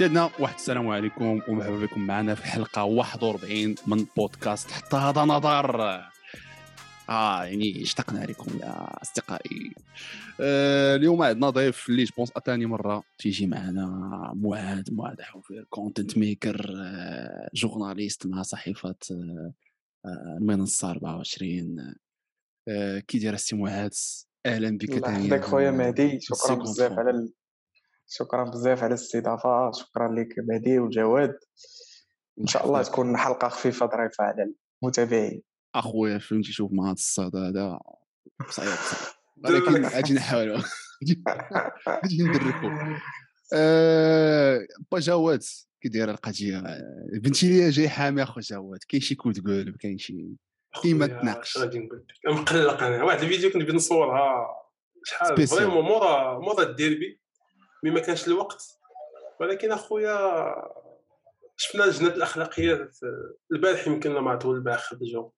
سيدنا واحد السلام عليكم ومرحبا بكم معنا في حلقة 41 من بودكاست حتى هذا نظر. آه يعني اشتقنا لكم يا أصدقائي. آه اليوم عندنا ضيف اللي je pense ثاني مرة تيجي معنا معاذ معاذ حوفير content maker آه journaliste مع صحيفة آه المنصه 24 آه كي داير السي معاذ أهلا بك الله يحفظك خويا مهدي شكرا بزاف على. شكرا بزاف على الاستضافة شكرا لك مهدي وجواد. إن شاء الله تكون حلقة خفيفة ظريفة على المتابعين. أخويا فهمتي شوف مع هذا الصدى هذا. صعيب ولكن أجي نحاولوا أجي ندركوا أه... با جواد كي داير القضية؟ بنتي لي جاي حامي أخو جواد. كاين شي كود قلب كاين شي كاين ما تناقش غادي نقول؟ لك مقلق أنا. واحد الفيديو كنت بغيت نصورها شحال vraiment مورا مورا الديربي. mais ما كانش الوقت. ولكن أخويا شفنا لجنه الاخلاقيات البارح يمكن ما عرفت البارح خرجوا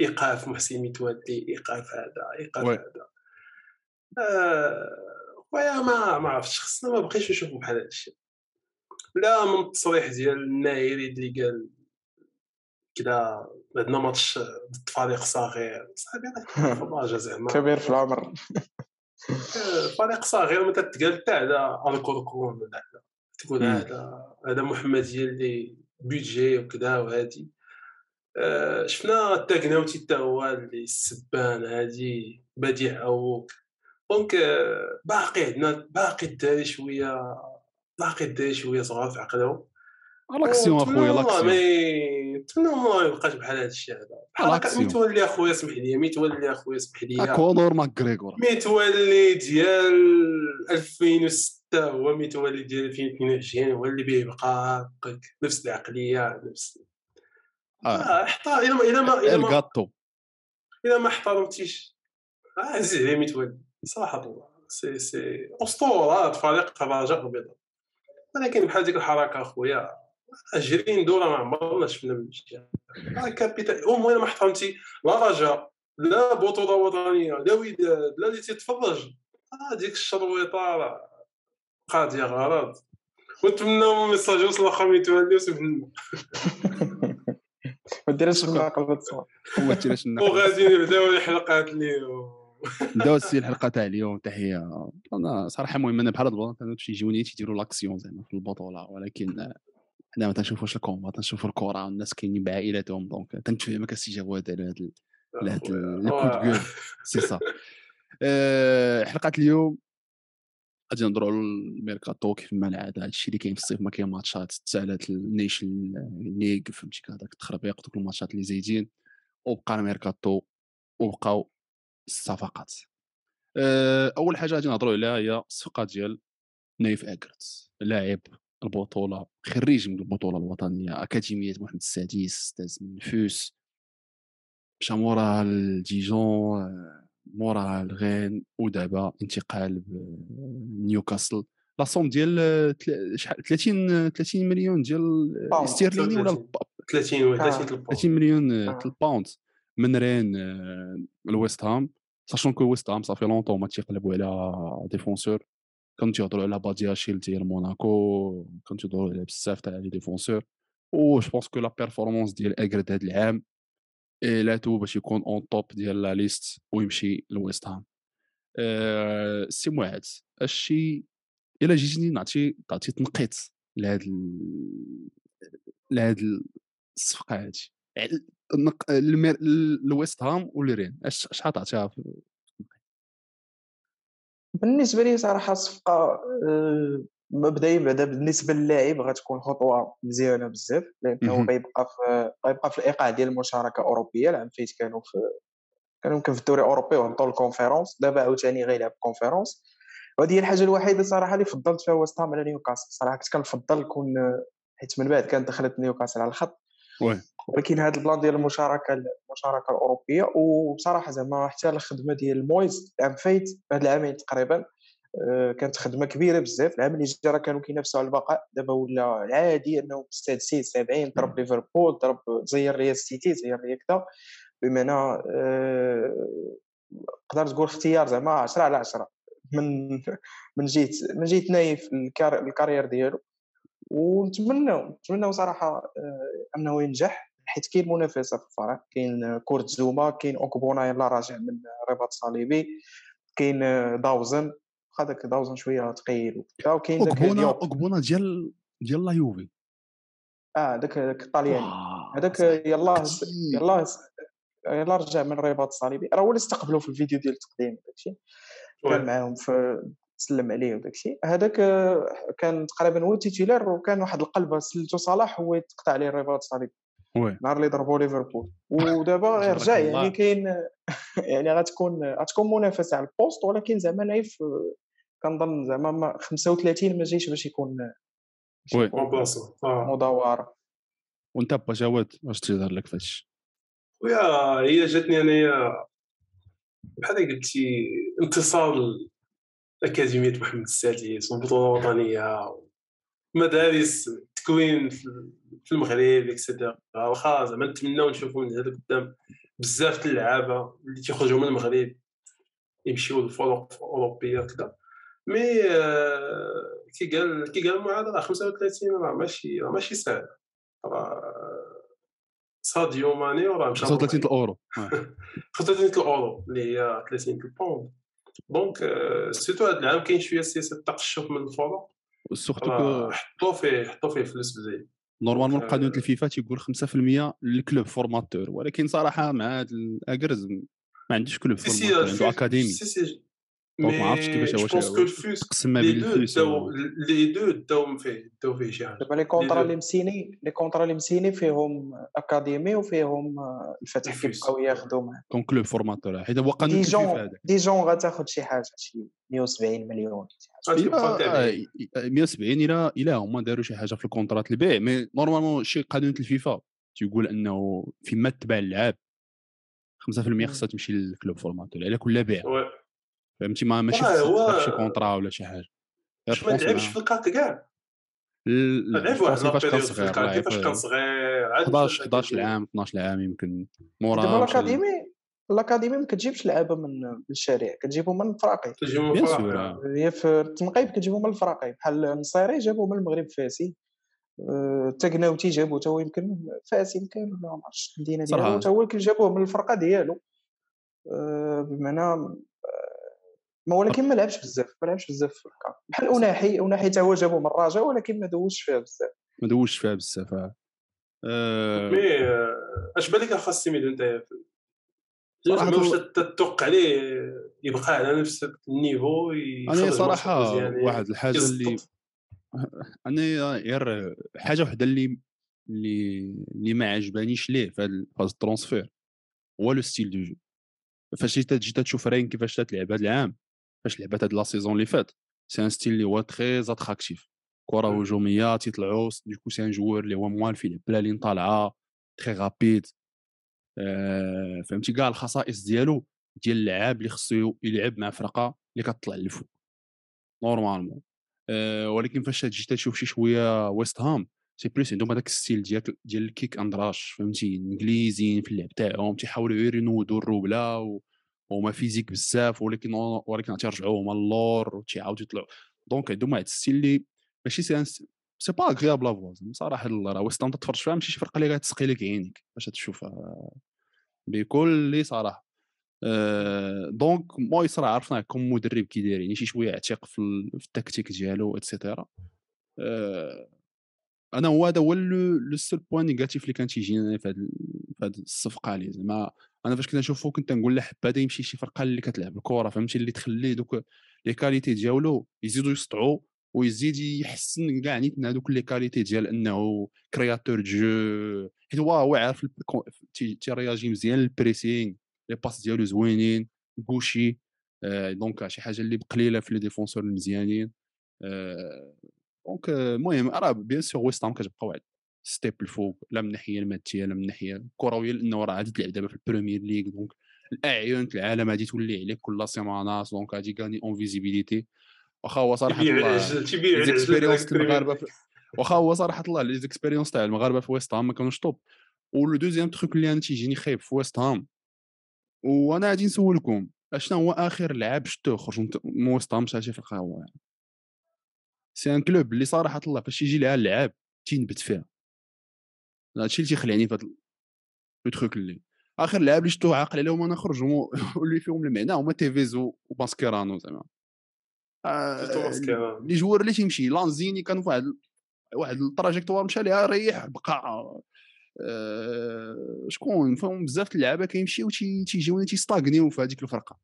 إيقاف محسن متولي إيقاف هذا إيقاف هذا. آه ما ما عرفتش خصنا ما بقيتش نشوفوا بحال هذا الشيء. لا من التصريح ديال النايري اللي قال كذا عندنا ماتش ضد فريق صغير صافي زعما كبير في العمر. فريق صغير ما تتقال حتى على الكوركون ولا تقول هذا هذا محمديه اللي بيدجي وكذا وهادي. آه، شفنا التاكناوتي حتى هو اللي السبان هادي بديع اوك دونك آه، باقي عندنا باقي الدراري شوية باقي الدراري شوية صغار في عقلهم. لاكسيون اخويا لاكسيون نتمنى ما يبقاش بحال هذا الشيء هذا. بحال متولي اخويا اسمح لي متولي اخويا اسمح لي. كونور ماكريغور متولي ديال 2006 هو متولي ديال 2022 هو اللي بيبقى نفس العقلية نفس آه. احتار إلى ما إلى ما إلى ما الكاطو إلى ما احترمتيش. عزيز عليه متولي صراحة الله سي سي أسطورة فريق الرجاء البيضاء ولكن بحال ديك الحركة أخويا 20 دوره ما عمرنا شفنا من الجهه كابيتال. المهم ما احترمتي لا رجاء لا بطوله وطنيه لا وداد لا اللي تيتفرج. هذيك الشرويطة راه قاضية غرض. ونتمنى ميساج يوصل واخا ميتولي وسبنا ما ديرش الناقل بالتصوير وما ديرش وغادي نبداو الحلقات اليوم. نداو السي الحلقة تاع اليوم تحية. أنا صراحة مهم أنا بحال هاد كانوا تيجيوني تيديروا لاكسيون زعما في البطولة ولكن حنا ما تنشوفوش ال combat تنشوفوا الكره والناس كاينين بعائلاتهم donc تنتفهمك السي جواد على هاد على هاد ال coup de سي صا حلقة اليوم غادي نهضروا على الميركاتو كيف ما العاده هادشي اللي كاين في الصيف ما كاين ماتشات تسالات ال Nations League فهمتي هذاك التخربيق دوك الماتشات اللي زايدين وبقى الميركاتو وبقاو الصفقات. أول حاجة غادي نهضروا عليها هي الصفقة ديال نايف اكرت لاعب البطولة خريج من البطولة الوطنية أكاديمية محمد السادس أستاذ من الفوس مشى مورا لديجون مورا لرين ودابا انتقال نيوكاسل. la somme ديال 30 30 مليون ديال استرليني ولا 30 30 مليون ال pound من رين لويست هام. sachant que ويست هام صافي longtemps ما تيقلبوا على défenseur كانوا تيهضروا على بادياشيل ديال موناكو كانوا تيهضروا على بزاف تاع les défenseurs و je pense que la performance ديال اكرد هذا العام l'atout باش يكون en top ديال la liste ويمشي لويست هام. أه سي معاد الشي إلا جيتني نعطي تعطي تنقيط لهاد لهاد الصفقة هادي الويست هام والرين شحال تعطيها بالنسبة لي صراحة الصفقة آه، مبدئيا بعدا بالنسبة للاعب غتكون خطوة مزيانة بزاف لأنه غيبقى في غيبقى في الإيقاع ديال المشاركة الأوروبية العام فايت كانوا في كانوا يمكن في الدوري الأوروبي وهبطوا ال conférence دابا عاوتاني غيلعب conférence وهذه هي الحاجة الوحيدة صراحة اللي فضلت فيها ويست هام على نيوكاسل. صراحة كنت كنفضل يكون حيت من بعد كانت دخلت نيوكاسل على الخط. ولكن هذا ال plan ديال المشاركة المشاركة الأوروبية وبصراحة زعما حتى الخدمه ديال مويز العام فايت هاد العامين تقريبا. آه، كانت خدمة كبيرة بزاف. العام اللي جا كانوا كينافسوا على البقاء. دابا ولا عادي انه مستادسين 70 ضرب ليفربول ضرب زير ريال سيتي زير ريال كذا. بمعنى آه، نقدر تقول اختيار زعما 10 على 10 من من جهه من جهه نايف ال carrière ديالو. ونتمناو نتمناو صراحة آه، أنه ينجح. حيت كاين منافسة في الفريق كاين كورت زوما كاين أوكبونا يلا راجع من رباط صليبي كاين داوزن. هذاك داوزن شوية ثقيل وكاين أوكبونا أوكبونا ديال ديال لا يوفي. آه داك داك الطالياني هذاك يلاه يلاه يلا رجع من الرباط الصليبي راه هو اللي استقبلوا في الفيديو ديال التقديم داكشي. كان معاهم في سلم عليه وداكشي. هذاك كان تقريبا هو titulaire وكان واحد القلبة سلتو صلاح هو يتقطع عليه الرباط الصليبي نهار اللي ضربوا ليفربول. ودابا يرجع يعني كاين يعني غتكون غتكون منافسة على ال poste ولكن زعما نايف كنظن زعما 35 ما جايش باش يكون oui. مدوره وانت با جواد واش تظهر لك فاش؟ ويا هي جاتني أنايا بحال قلتي انتصار اكاديميه محمد السادس والبطوله الوطنيه مدارس. تكوين في المغرب et cetera واخا زعما نتمناو نشوفوا من هذا قدام بزاف د اللعابة اللي تيخرجوا من المغرب يمشيو للفرق الاوروبيه كذا mais آه، كي قال كي قال المعاد راه 35 راه ماشي راه ماشي سهل. راه ساديو ماني وراه مشى 35 الأورو. 35 الأورو اللي هي 30 ال pound donc surtout هذا العام كاين شوية سياسه التقشف من الفرق. surtout حطوا فيه حطوا فيه فلوس بزاف normalement قانون الفيفا تيقول 5% لل club formateur ولكن صراحة مع هذا أكرد ما عندوش club formateur عنده académie. c'est c'est donc ما عرفتش كيفاش كو الفلوس تقسم ما بين الفلوس لي دو داو فيه داو فيه شي حاجة دابا les contrats اللي مسيني les contrats اللي مسيني فيهم académie وفيهم الفتح. كيبقاو ياخذوا معاه كون club formateur حيت هو قانون الفيفا ديجون هذاك ديجون غتاخذ شي حاجة شي 170 مليون شي حاجة. غادي تبقى تابع. إلا- 170 إلى إلى هما داروا شي حاجة في ال contrat البيع mais normalement شي قانون الفيفا تيقول انه فيما تباع اللعاب 5% خصها تمشي لل club formateur على كل بيع. فهمتي؟ ما ماشي تفتح شي contrat ولا شي حاجة. واش ما لعبش في الكاك كاع. لعب واحد فاش كان في صغير الكاك فاش كان صغير عاد 11 مشى 11 الأكاديمية. عام 12 عام يمكن مورا ال académie ال académie ما كتجيبش لعابه من من الشارع كتجيبهم من الفراقي تجي من. sûr آه. هي في التنقيب كتجيبهم من الفراقي بحال النصيري جابوا من المغرب فاسي. آه، تاكناوتي جابو تا هو يمكن فاسي يمكن ولا ما عرفتش المدينة. ديالو تا هو يمكن جابوه من الفرقة ديالو. آه، بمعنى ما ولكن ما لعبش بزاف ما لعبش بزاف في الكاك بحال أوناحي أوناحي تا هو جابو من الرجاء ولكن ما دوزش فيها بزاف. ما دوزش فيها بزاف آه. آه، mais آه، اش بالك خاص سيميدو أنت؟ واش هو- تتوقع عليه يبقى على نفس ال niveau أنا صراحة مزيانين، واحد الحاجة اللي يزبط. أنا غير حاجة وحدة اللي اللي اللي ما عجبانيش ليه في هذا في هذا ال transfert هو le style de jeu. فاش جيت جيت تشوف رين كيفاش تلعب هذا العام. فاش لعبات هاد la saison اللي فات. c'est un style اللي هو très attractif. كره. هجوميه تيطلعوا donc c'est un joueur اللي هو يلعب ب la ligne طالعة très rapide. آه، فهمتي؟ كاع الخصائص ديالو ديال اللعاب اللي خصو يلعب مع فرقة اللي كتطلع للفوق. normalement. آه، ولكن فاش تجي تشوف شي شوية ويست هام c'est plus عندهم هذاك ال style ديال ديال ال kick and rush فهمتي؟ انجليزيين في اللعب تاعهم تيحاولوا غير ينودوا الروبله و... وما physique بزاف ولكن ولكن تيرجعوا هما اللور وتيعاودوا يطلعوا donc عندهم واحد ال style اللي ماشي c'est c'est pas agréable à voir صراحة راه ويست هام تتفرج فيها ماشي شي فرقة اللي غتسقي لك عينيك باش تشوفها. بكل صراحة. آه، donc مويس راه عرفناه كم مدرب كي داير يعني شي شوية عتيق في, ال- في التكتيك ديالو et cetera آه، أنا هو هذا هو le seul point négatif اللي كان تيجيني في هذه الصفقة هذه زعما أنا فاش كنت نشوفو كنت نقول لا حبذا يمشي شي فرقة اللي كتلعب الكره فهمتي؟ اللي تخلي دوك les qualités ديالو يزيدوا يسطعوا ويزيد يحسن كاع نيت من هذوك les qualités ديال أنه créateur de jeu. حيت هو هو عارف تيرياجي مزيان لل pressing les passes ديالو زوينين بوشي آه، donc شي حاجة اللي قليله في les défenseurs المزيانين آه، donc المهم راه bien sûr ويست هام كتبقى واحد step الفوق لا من الناحيه الماديه لا من الناحيه الكرويه لأنه راه غادي تلعب دابا في البريمير ليغ donc الاعين العالم غادي تولي عليك كل سيمانات donc غادي gagner en visibilité واخا هو صراحة les expériences هذاك البريمير المغاربه في- واخا هو صراحة الله les expériences تاع المغاربه في ويست هام ما كانوش top و le deuxième truc اللي أنا تيجيني خايب في ويست هام وأنا غادي نسولكم اشنا هو اخر لعاب شتو خرج من- ويست هام شي فرقه هو c'est un club اللي صراحة الله فاش يجي لها اللعاب تينبت فيها. هادشي اللي تيخلعني في هاد le truc اللي آخر لعاب اللي شفتو عاقل عليهم أنا خرج واللي فيهم المعنى هما تيفيز وباسكيرانو زعما. آه،. les joueurs اللي تيمشي لانزيني كان واحد واحد ال trajectoire مشى ليها ريح بقى آه، شكون؟ فهم بزاف اللعابة كيمشيو تي- تيجيو تيستاغنيو في هذيك الفرقة.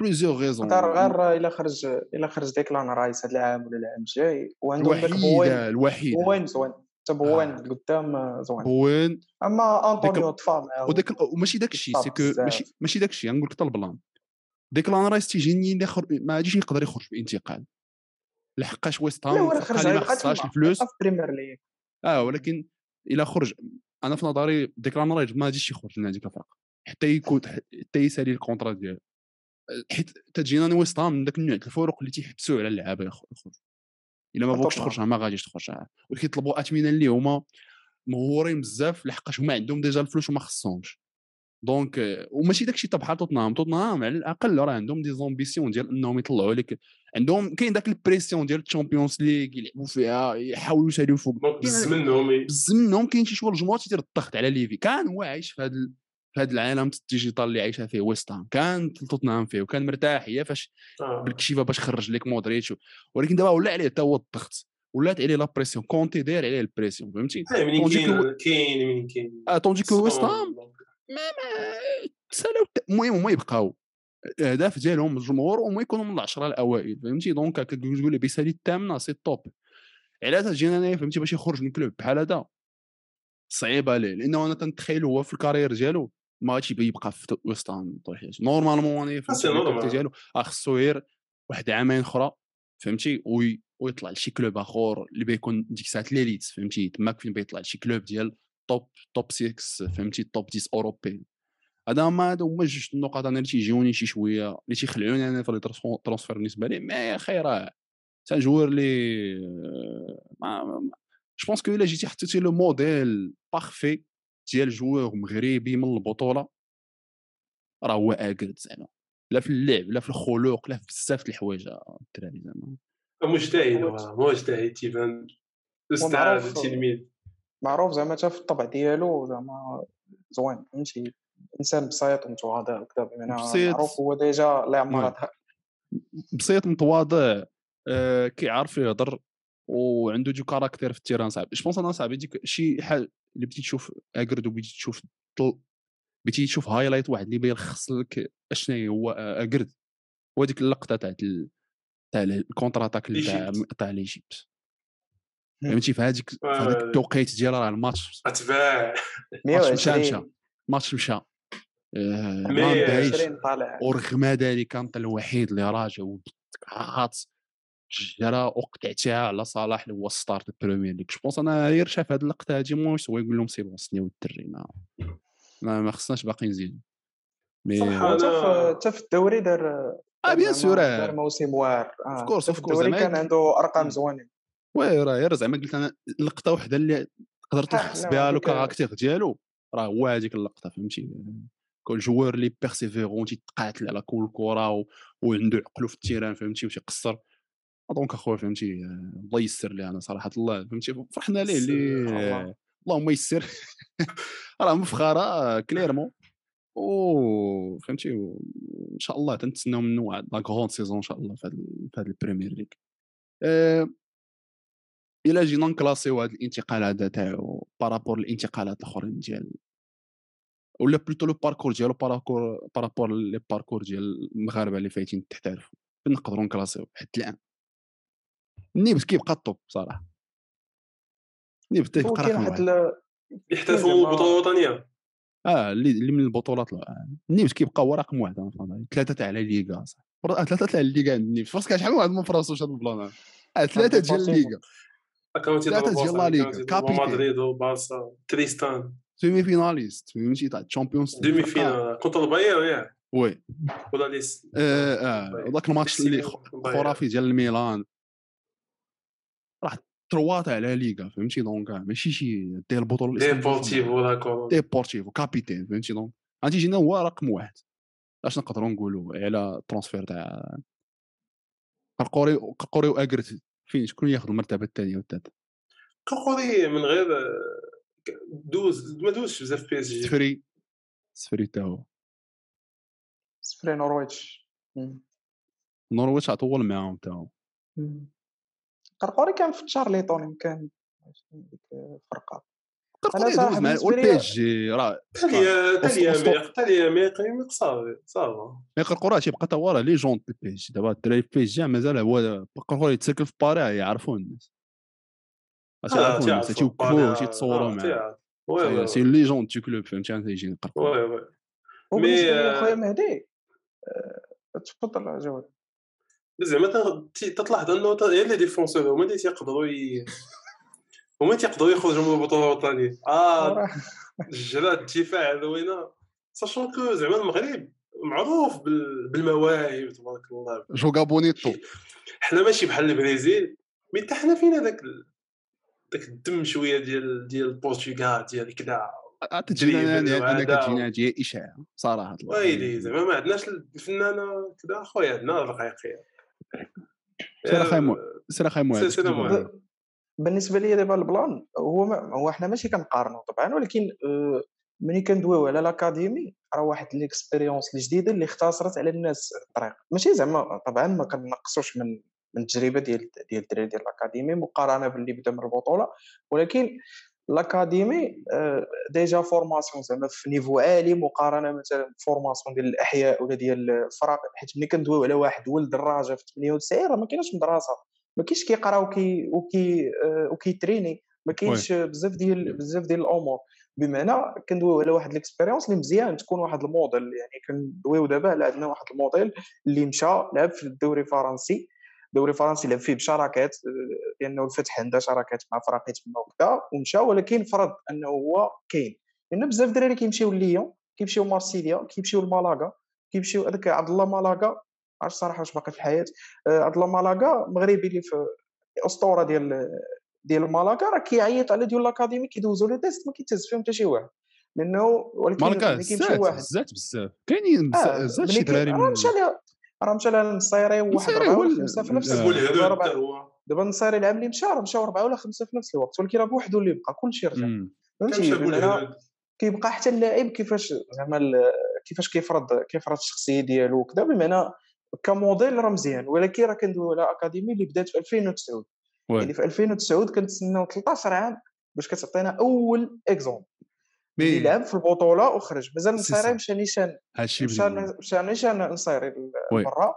plusieurs raisons. غير غير الا خرج الا خرج ديكلان رايس هذا العام ولا العام الجاي. وعندهم داك بوين. الوحيدة. بوين زوين. حتى بوين آه. قدام آه، زوين. بوين. أما أنطونيو طفى معاه وداك وماشي داك الشيء c'est que. ماشي ماشي داك الشيء نقول لك حتى ال plan ديكلان رايس تيجيني. ما غاديش يقدر يخرج بانتقال. لحقاش ويست هام ما خصهاش الفلوس. آه ولكن الا خرج. أنا في نظري ديكلان رايس ما غاديش يخرج من هذيك الفرقة. حتى يكون حتى يسالي ال contrat ديالو. حيت تجينا هام من ذاك النوع ديال الفروق اللي تيحبسوا على اللعابة يخ- يخرج. إلا ما بغوكش طبعاً. تخرج ما غاديش تخرج وكيطلبوا اثمنه اللي هما مغورين بزاف لحقاش هما عندهم déjà الفلوس وما خصهمش. donc آه، وماشي داكشي حتى بحال توتنهام. توتنهام على الأقل راه عندهم des ambitions ديال إنهم يطلعوا لك عندهم كاين داك ال pression ديال ال Champions League يلعبوا فيها يحاولوا يساليو فوق. بز منهم بز منهم كاين شي شوية الجمهور تيدير الضغط على ليفي. كان هو عايش في هذا هذا العالم الديجيتال اللي عايشة فيه ويست هام كان توتنهام فيه وكان مرتاح هي فاش آه. بالكشيفة باش خرج لك مودريتش ولكن دابا ولا عليه حتى هو الضغط ولات عليه لا بريسيون كونتي داير عليه البريسيون فهمتي؟ آه، منين كاين كاين منين كاين. آه طونجي كو ويست. هام ما ما تسالاو الت- المهم هما يبقاو. الأهداف ديالهم الجمهور وما يكونوا من العشرة الأوائل فهمتي؟ دونك هكا تقول لي بيسالي الثامنة سي توب علاش تجينا انايا فهمتي؟ باش يخرج من كلوب بحال هذا. صعيبة ليه؟ لأنه أنا تنتخيل هو في ال carrière ديالو. ما غاديش يبقى في وسط طول حياته normalement أنا. الكابتن ديالو خصو غير واحد عامين أخرى فهمتي؟ oui ويطلع لشي club آخر اللي بيكون ديك الساعة l'élite فهمتي؟ تماك فين بيطلع لشي club ديال top top 6 فهمتي؟ top 10 اوروبي هذا هما هادو هما جوج النقط أنا اللي تيجيوني شي شوية اللي تيخلعوني أنا في transfert بالنسبة لي. mais يا أخي راه c'est un joueur اللي mais je pense que إلا جيتي حطيتي le modèle parfait ديال joueur مغربي من البطولة راه هو اكرد زعما. لا في اللعب لا في الخلق لا في بزاف د الحوايج آه، الدراري زعما. مجتهد هو مجتهد تيبان. أستاذ تلميذ معروف زعما حتى في الطبع ديالو زعما زوين فهمتي؟ إنسان بسيط ومتواضع وكذا بمعنى. معروف هو déjà الله يعمر بسيط متواضع آه، كيعرف يهضر وعنده دو كاركتير في التيران صعب جو بونس أنا صعب شي حال اللي بديت تشوف اكرد وبديت تشوف طل... بديتي تشوف هايلايت واحد اللي بيلخص لك أشنو هو اكرد هو ديك اللقطة تاع ال... تاع الكونتر اتاك تاع. تاع ليجيبت. فهمتي؟ في هذيك في هذاك. التوقيت ديال راه الماتش أتباع. الماتش مشى 120 مشى. الماتش مشى. آه، ما مي- بدايش 120 طالع. ورغم ذلك كانت الوحيد اللي راجع وقعات جرى وقطعتها على صلاح اللي هو star de ال Premier League je pense أنا غير شاف هذه اللقطة هذه موش هو يقول لهم c'est bon سنيو الدري ما ما, ما خصناش باقي نزيد mais حتى في في الدوري دار آه bien sûr دار موسم واعر. آه، of course، الدوري زعما كان عنده أرقام زوينين oui راه غير زعما قلت أنا لقطة وحدة اللي تلخص لا، بها le caractère ديالو راه هو هذيك اللقطة فهمتي؟ كل joueur اللي persévérant تيتقاتل على كل كرة. وعنده عقلو في ال terrain فهمتي؟ وتيقصر. donc اخويا فهمتي؟ آه، الله يسر ليه أنا صراحة الله فهمتي؟ فرحنا ليه؟ اللي الله. اللهم يسر راه مفخرة آه، clairement. و فهمتي؟ ان شاء الله تنتسناو منه واحد la grande saison إن شاء الله في هذا ال Premier League الا جينا نكلاسيو هذا الانتقال هذا تاعو par rapport الانتقالات الأخرين ديال ولا plutôt le parcours ديالو par rapport par rapport les parcours ديال المغاربة اللي فايتين تحترفوا فين نقدروا نكلاسيو حتى الآن. نيبت كيبقى ال top بصراحه كيبقى كاين رقم واحد واحد ال- يحترفوا زعما- بطولة وطنية. آه اللي اللي من البطولات لا نيبت كيبقى هو رقم واحد ثلاثة تاع لا ليغا صح. فر- آه، ثلاثة تاع الليغا عند نيبت فراسك شحال من واحد ما فراسوش هذا ال plan. آه ثلاثة ديال. الليغا ثلاثة تيضربوا ديال لا ليغا، كابيتان. مدريد وبارسا. تريستان. سيمي فيناليست فهمتي؟ تاع الشامبيونز دومي فينال كونتر الباير ياك وي. ولا ليس؟ آه آه ذاك الماتش اللي خرافي ديال الميلان. راه تروا تاع لا ليغا فهمتي؟ دونك ماشي شي دير البطولة. ديبورتيفو لا كورونا ديبورتيفو كابيتين فهمتي؟ دونك غادي يجينا هو رقم واحد. اش نقدروا نقولوا على ترانسفير تاع قرقوري قرقوري واكرت فين؟ شكون ياخذ المرتبة الثانية والثالثه كوكوري من غير دوز ما دوزش بزاف في بي اس جي سفري سفري حتى هو. سفري نورويتش. نورويتش عطول معاهم حتى هو. قرقوري كان في تشارليتون كان ديك الفرقة. قرقوري دوز مع والبي ليا- اس جي راه تالي أسطو- تالي أسطو- اميق تالي اميق اميق صافي. صافا mais قرقوري تيبقى تا هو راه légende في ال PSG دابا الدراري في ال PSG مازال هو قرقوري يتسكل في باري يعرفوا الناس. آه، تيعرفوا الناس تيوقفوه آه، معاه تعرف. oui oui c'est oui. légende du club فهمتي انت يجي قرقوري oui oui. mais، آه، خويا مهدي آه، تفضل جواد. زعما تتلاحظ انه غير les défenseurs هما اللي تيقدروا. هما اللي تيقدروا يخرجوا من البطولة الوطنية آه الجرات الدفاع الوينه ساشون كو زعما المغرب معروف بال... بالمواهب تبارك الله جوغا بونيتو حنا ماشي بحال البرازيل مي حتى حنا فينا داك. داك الدم شوية ديال ديال البرتغال ديال كذا تجينا أنا. كتجينا هي إشاعة صراحة. ويلي زعما ما عندناش الفنانة كذا خويا عندنا الرقيقيه سير أخاي مو- آه، سير أخي معاذ سير-. عليه. بالنسبة لي دابا البلان هو ما هو حنا ماشي كنقارنوا طبعا ولكن آه، ملي كندويو على الأكاديمي راه واحد l'expérience الجديده اللي اختصرت على الناس الطريق ماشي زعما طبعا ما كنقصوش من من التجربة ديال ديال الدراري ديال الأكاديمي مقارنة باللي بدأ من البطولة ولكن الاكاديمي آه، déjà formation زعما في niveau عالي مقارنه مثلا formation ديال الاحياء ولا ديال الفرق حيت ملي كندويو على واحد ولد درّاجة في 98 راه ما كايناش مدرسة. ما كاينش كيقرا وكي وكي آه، وكيتريني ما كاينش بزاف ديال بزاف ديال الأمور. بمعنى كندويو على واحد ال expérience اللي مزيان تكون واحد الموديل يعني كندويو دابا على عندنا واحد الموديل اللي مشى لعب في الدوري الفرنسي. الدوري الفرنسي لعب فيه بشراكات آه، لأنه الفتح عنده شراكات مع فراقي تما وكذا ومشى ولكن فرض أنه هو كاين. لأن بزاف الدراري كيمشيو لليون كيمشيو لمارسيليا كيمشيو لمالاغا كيمشيو هذاك عبد الله مالاغا عرفت صراحة واش باقي في الحياة؟ آه، عبد الله مالاغا مغربي اللي في اسطوره ديال ديال مالاغا راه كيعيط على ديال الأكاديمي كيدوزو les tests ما كيتهز فيهم حتى شي واحد. لأنه ولكن مالاگا زات بزاف. كاينين بزاف- آه، شي دراري من راه مشى لها النصيري وواحد النصيري ربعة ولا خمسه في نفس. الوقت. دابا النصيري العام اللي مشى راه مشاو اربعه ولا خمسة في نفس الوقت. ولكن راه بوحدو اللي بقى كلشي رجع. فهمتي؟ كيبقى حتى اللاعب كيفاش زعما كيفاش كيفرض كيفرض الشخصية ديالو وكذا بمعنى كموديل راه مزيان. ولكن راه كندويو على أكاديمي اللي بدات في 2009 oui. يعني في 2009 كنتسناو 13 عام باش كتعطينا أول exemple mais. لعب في البطولة وخرج. مازال صا. مشى نيشان. هادشي مشى نيشان نصيري. ابرا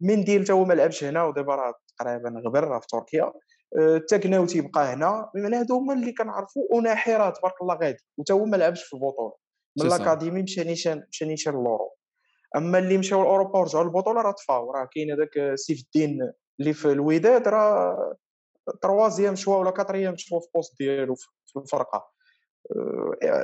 منديل تا هو ما لعبش هنا ودابا راه تقريبا غبر راه في تركيا. أه، تاكناوتي بقى هنا. بمعنى هادو هما اللي كنعرفوا اوناحي راه تبارك الله غادي. وتا هو ما لعبش في البطولة. من. الأكاديمي مشى نيشان مشى نيشان لورو أما اللي مشاو لأوروبا ورجعوا للبطولة راه طفاو. راه كاين هذاك سيف الدين اللي في الوداد راه troisième choix ولا quatrième choix في ال poste ديالو في الفرقة. أه،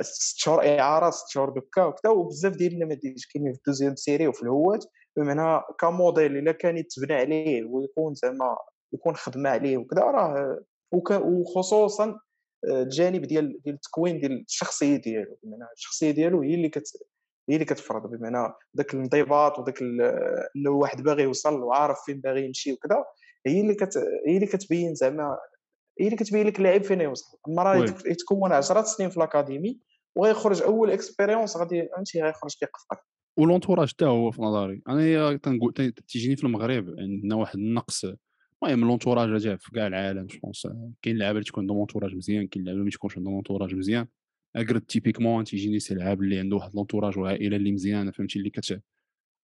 ست شهور اعاره ست شهور دكة وكذا وبزاف ديال النماذج كاينين في ال deuxième série وفي الهوات بمعنى كموديل إلا كان يتبنى عليه ويكون زعما يكون خدمة عليه وكذا راه وخصوصا الجانب ديال ديال التكوين ديال الشخصية ديالو. بمعنى الشخصية ديالو هي اللي كت هي اللي كتفرض. بمعنى ذاك الانضباط وذاك انه الواحد باغي يوصل وعارف فين باغي يمشي وكذا هي اللي كت هي اللي كتبين زعما هي اللي كتبين لك اللاعب فين يوصل. أما راه يتكون 10 سنين في الأكاديمي وغيخرج أول expérience غادي فهمتي غيخرج كيقفطك و l'entourage حتى هو في نظري. أنا تنقول تي- تيجيني في المغرب عندنا واحد النقص. المهم l'entourage راه في كاع العالم je pense كاين لعابه اللي تكون عندهم l'entourage مزيان كاين لعابه ما تكونش عندهم l'entourage مزيان. أقرب typiquement تيجيني c'est لعاب اللي عنده واحد l'entourage وعائلة اللي مزيانة فهمتي اللي كت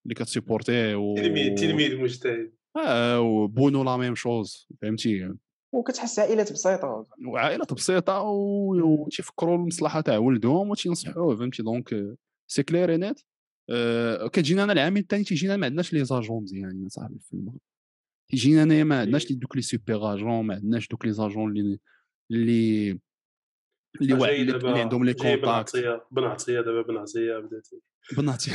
اللي كت supporter يه و تلميذ تلميذ مجتهد. آه وبونو la même chose فهمتي. وكتحس عائلات بسيطة وعائلات بسيطة وتيفكروا المصلحة تاع ولدهم وتينصحوه فهمتي؟ donc c'est clair آه، كتجينا أنا العام الثاني تيجينا ما عندناش les agents مزيانين صاحبي في المغرب تيجينا انايا ما عندناش دوك لي سوبر اجون ما عندناش دوك لي زاجون اللي اللي اللي عندهم لي كونتاكت عطيه بن عطيه دابا بن عطيه بداتي. بناتي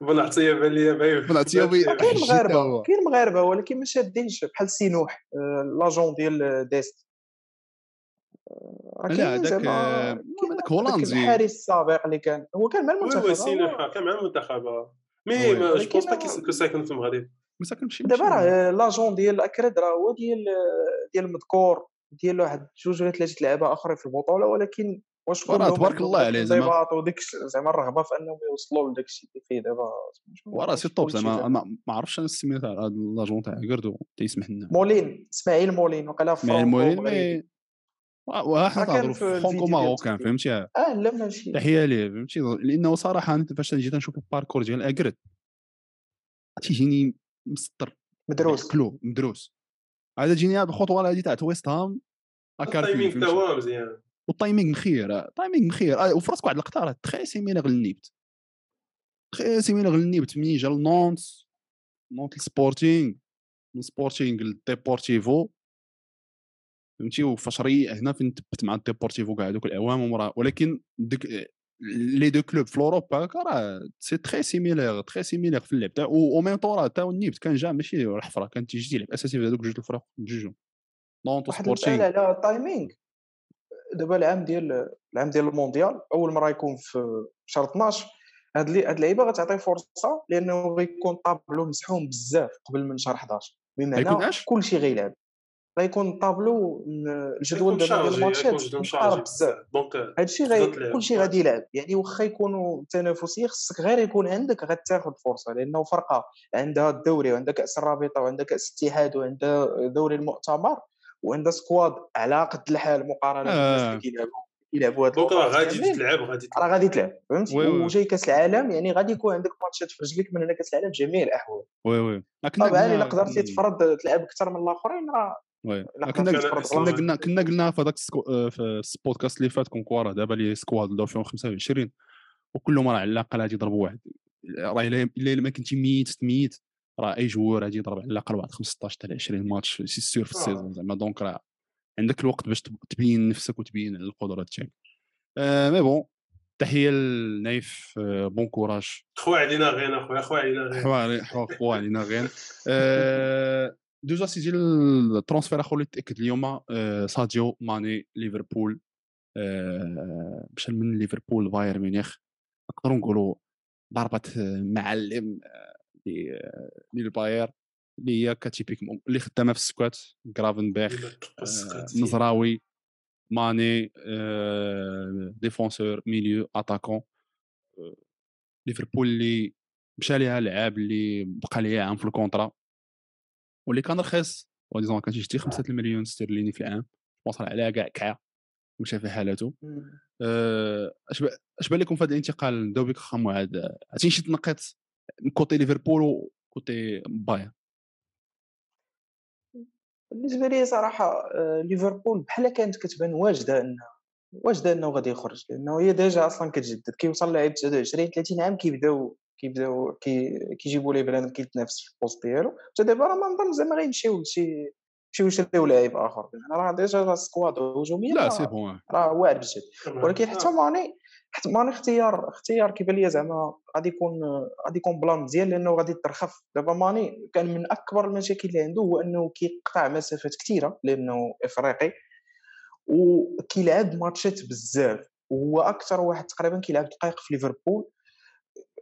بن عطيه بان ليا باين بن عطية بي- كاين مغاربة. كاين مغاربة ولكن ما شادينش بحال سينوح آه، لاجون ديال ديست آه، لا هذاك آه، هذاك هولندي الحارس السابق اللي كان هو كان مع المنتخب وي هو- سينوح كان مع المنتخب آه. مي. ما- جو بونس با ساكن في المغرب مسا كنمشي دابا. راه لاجون ديال اكرد راه هو ديال ديال مذكور ديال واحد جوج ولا ثلاثة لعابه آخرين في البطولة ولكن واش وراه تبارك الله عليه زعما. وديك زعما الرغبه في إنهم يوصلوا لداك الشيء اللي فيه دابا وراه سي توب زعما ما ما عرفتش أنا السمية تاع لاجون تاع كردو تيسمح لنا. مولين إسماعيل مولين مع المولين فرانكو-مغربي. مي واه حنا تهضروا فرونكو ماروكان. فهمتي؟ آه لا ماشي تحية ليه فهمتي؟ لأنه صراحة انت فاش جيت نشوف الباركور ديال اكرد تيجيني مسطر. مدروس. كلو مدروس. عاد جيني هاد الخطوة هادي تاع ويست هام هو مزيان. والتايمينغ مخير التايمينغ مخير. آه، وفي راسك واحد اللقطه راه تخي سيميليغ للنيبت تخي سيميليغ للنيبت منين جا لنونت نونت السبورتينغ من سبورتينغ للديبورتيفو فهمتي؟ وفاش ري هنا فين تبت مع الديبورتيفو كاع هذوك الاعوام ولكن ديك لي دو كلوب في اوروبا راه سي تري سيميليغ تري سيميليغ في اللعب. تاع أو ميم طون راه تا النيبت كان جا ماشي الحفره كان تيجي تيلعب أساسي في هذوك جوج الفرق بجوج نونت سبورتينغ على التايمينغ دابا العام ديال العام ديال المونديال أول مرة يكون في شهر 12 هاد هاد اللعيبة غتعطي فرصة لأنه غيكون طابلو مسحوم بزاف قبل من شهر 11 غيكون بمعنى؟ كلشي غيلعب. غيكون طابلو الجدول دابا ديال الماتشات مقارب بزاف. donc هادشي غي. كلشي غادي يلعب. يعني واخا يكونوا تنافسية خصك غير يكون عندك غتاخذ فرصه لأنه فرقة عندها الدوري وعندها كأس الرابطة وعندها كأس الاتحاد وعندها دوري المؤتمر. وعندها سكواد على قد الحال مقارنة بالناس آه. اللي كيلعبوا كيلعبوا هاد راه غادي. تلعب غادي راه غادي تلعب oui. وجاي كأس العالم يعني غادي يكون عندك ماتشات في رجليك من هنا كأس العالم بجميع الأحوال oui oui طبعا إلا قدرتي تفرض تلعب أكثر من الآخرين راه كنا. قلنا كنا قلنا في هذاك آه، في البودكاست اللي فات كون راه دابا les squads de 2025 وكلهم راه على الأقل غادي يضربوا واحد راه الا إلا ما كنتي ميت ميت راه أي joueur غادي يضرب على الأقل واحد 15 حتى 20 match c'est sûr في آه. ال saison زعما. donc راه عندك الوقت باش تب- تبين نفسك وتبين القدرات تاعك. آه mais bon تحية لنايف آه bon courage. خوا علينا غير اخويا خوا علينا حوار خوا علينا غير آه، دوزا سيدي الترونسفير اخو اللي تأكد اليوم آه، ساديو ماني ليفربول. آه، مشى من ليفربول بايرن ميونخ. نقدروا نقولوا ضربة آه، معلم للباير اللي هي كتيبيك اللي خدامة في السكوات آه، نزراوي ماني آه، ديفونسور ميليو أتاكون آه، ليفربول اللي مشى ليها لعاب اللي بقى ليها عام في ال contrat. واللي كان رخيص و disons كان تيشتي 5 المليون استرليني في العام وصل عليها كاع كاع مشى في حالته. آه، أش با- أش بان لكم في هذا الانتقال نبداو بك خا معاد عرفتي شي تنقيط côté ليفربول و côté بايرن. بالنسبة لي صراحة آه، ليفربول بحال كانت كتبان واجدة انه واجدة إنه غادي يخرج لأنه هي déjà أصلا كتجدد كيوصل لاعب 29 30 عام كيبداو كيبداو كي كيجيبوا ليه بنادم كيتنافس في ال poste ديالو. حتى دابا راه ما نظن زعما غيمشيو لشي يمشيو يشريو لاعب آخر راه déjà راه ال squad هجوميا لا راه- c'est bon راه واعر بجد ولكن حتى ماني حتى ماني اختيار اختيار كيبان لي زعما غادي يكون غادي يكون plan مزيان لأنه غادي يترخف. دابا ماني كان من أكبر المشاكل اللي عنده هو أنه كيقطع مسافات كثيره لأنه إفريقي وكيلعب ماتشات بزاف. وهو أكثر واحد تقريبا كيلعب دقائق في ليفربول.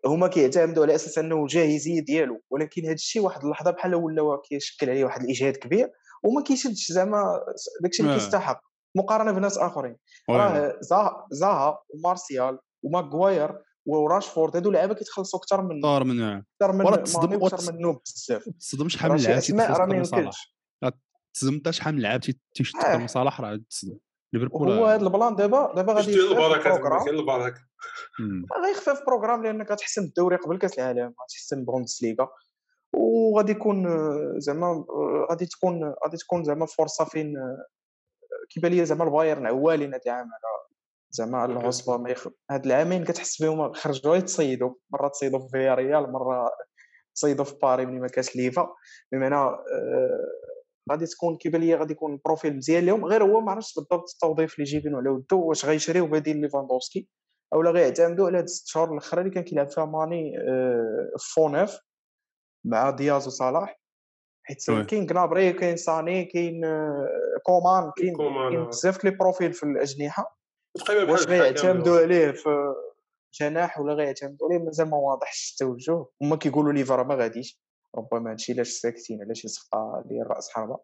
هما كيعتمدوا على أساس أنه جاهزيه ديالو ولكن هذا الشيء واحد اللحظة بحال ولا كيشكل عليه واحد الإجهاد كبير وما كيشدش زعما داكشي اللي آه. كيستحق. مقارنة بناس آخرين. راه زها زها ومارسيال وماغواير وراشفورد هادو لعابه كيتخلصوا أكثر من طار من أكثر من تصدم- ماني ورا وأكثر تص- منه بزاف تصدم شحال من لعاب تيتخلص أكثر تصدم حتى شحال من لعاب آه. أكثر من صلاح راه تصدم. ليفربول وهو هذا ال plan دابا دابا غادي البركه البركه. غيخفف programme. لأنك غتحسم الدوري قبل كأس العالم غتحسم البوندسليغا وغادي يكون آه، زعما آه، غادي تكون غادي تكون زعما فرصة فين آه، كيبان لي زعما البايرن عوالين هذا العام على زعما على العصبة ما يخ... هاد العامين كتحس بهم خرجوا يتصيدوا مرة تصيدوا في فياريال مرة تصيدوا في باري ملي ما كاش ليفا. بمعنى آه، غادي تكون كيبان لي غادي يكون profil مزيان لهم غير هو ما عرفتش بالضبط التوظيف اللي جايبينه على ودو واش غيشريو بديل ليفاندوفسكي اولا غيعتمدوا على هاد الست شهور الأخرى اللي كان كيلعب فيها ماني آه، faux neuf مع دياز وصلاح. حيت. كاين كنابري كاين ساني كاين آه، كومان كاين كومان، كاين آه. بزاف les profils في الأجنحة. واش غيعتمدوا عليه في جناح ولا غيعتمدوا عليه مازال ما واضحش التوجه. هما كيقولوا ليفا راه ما غاديش. ربما هادشي علاش ساكتين على شي صفقه ديال راس حربة.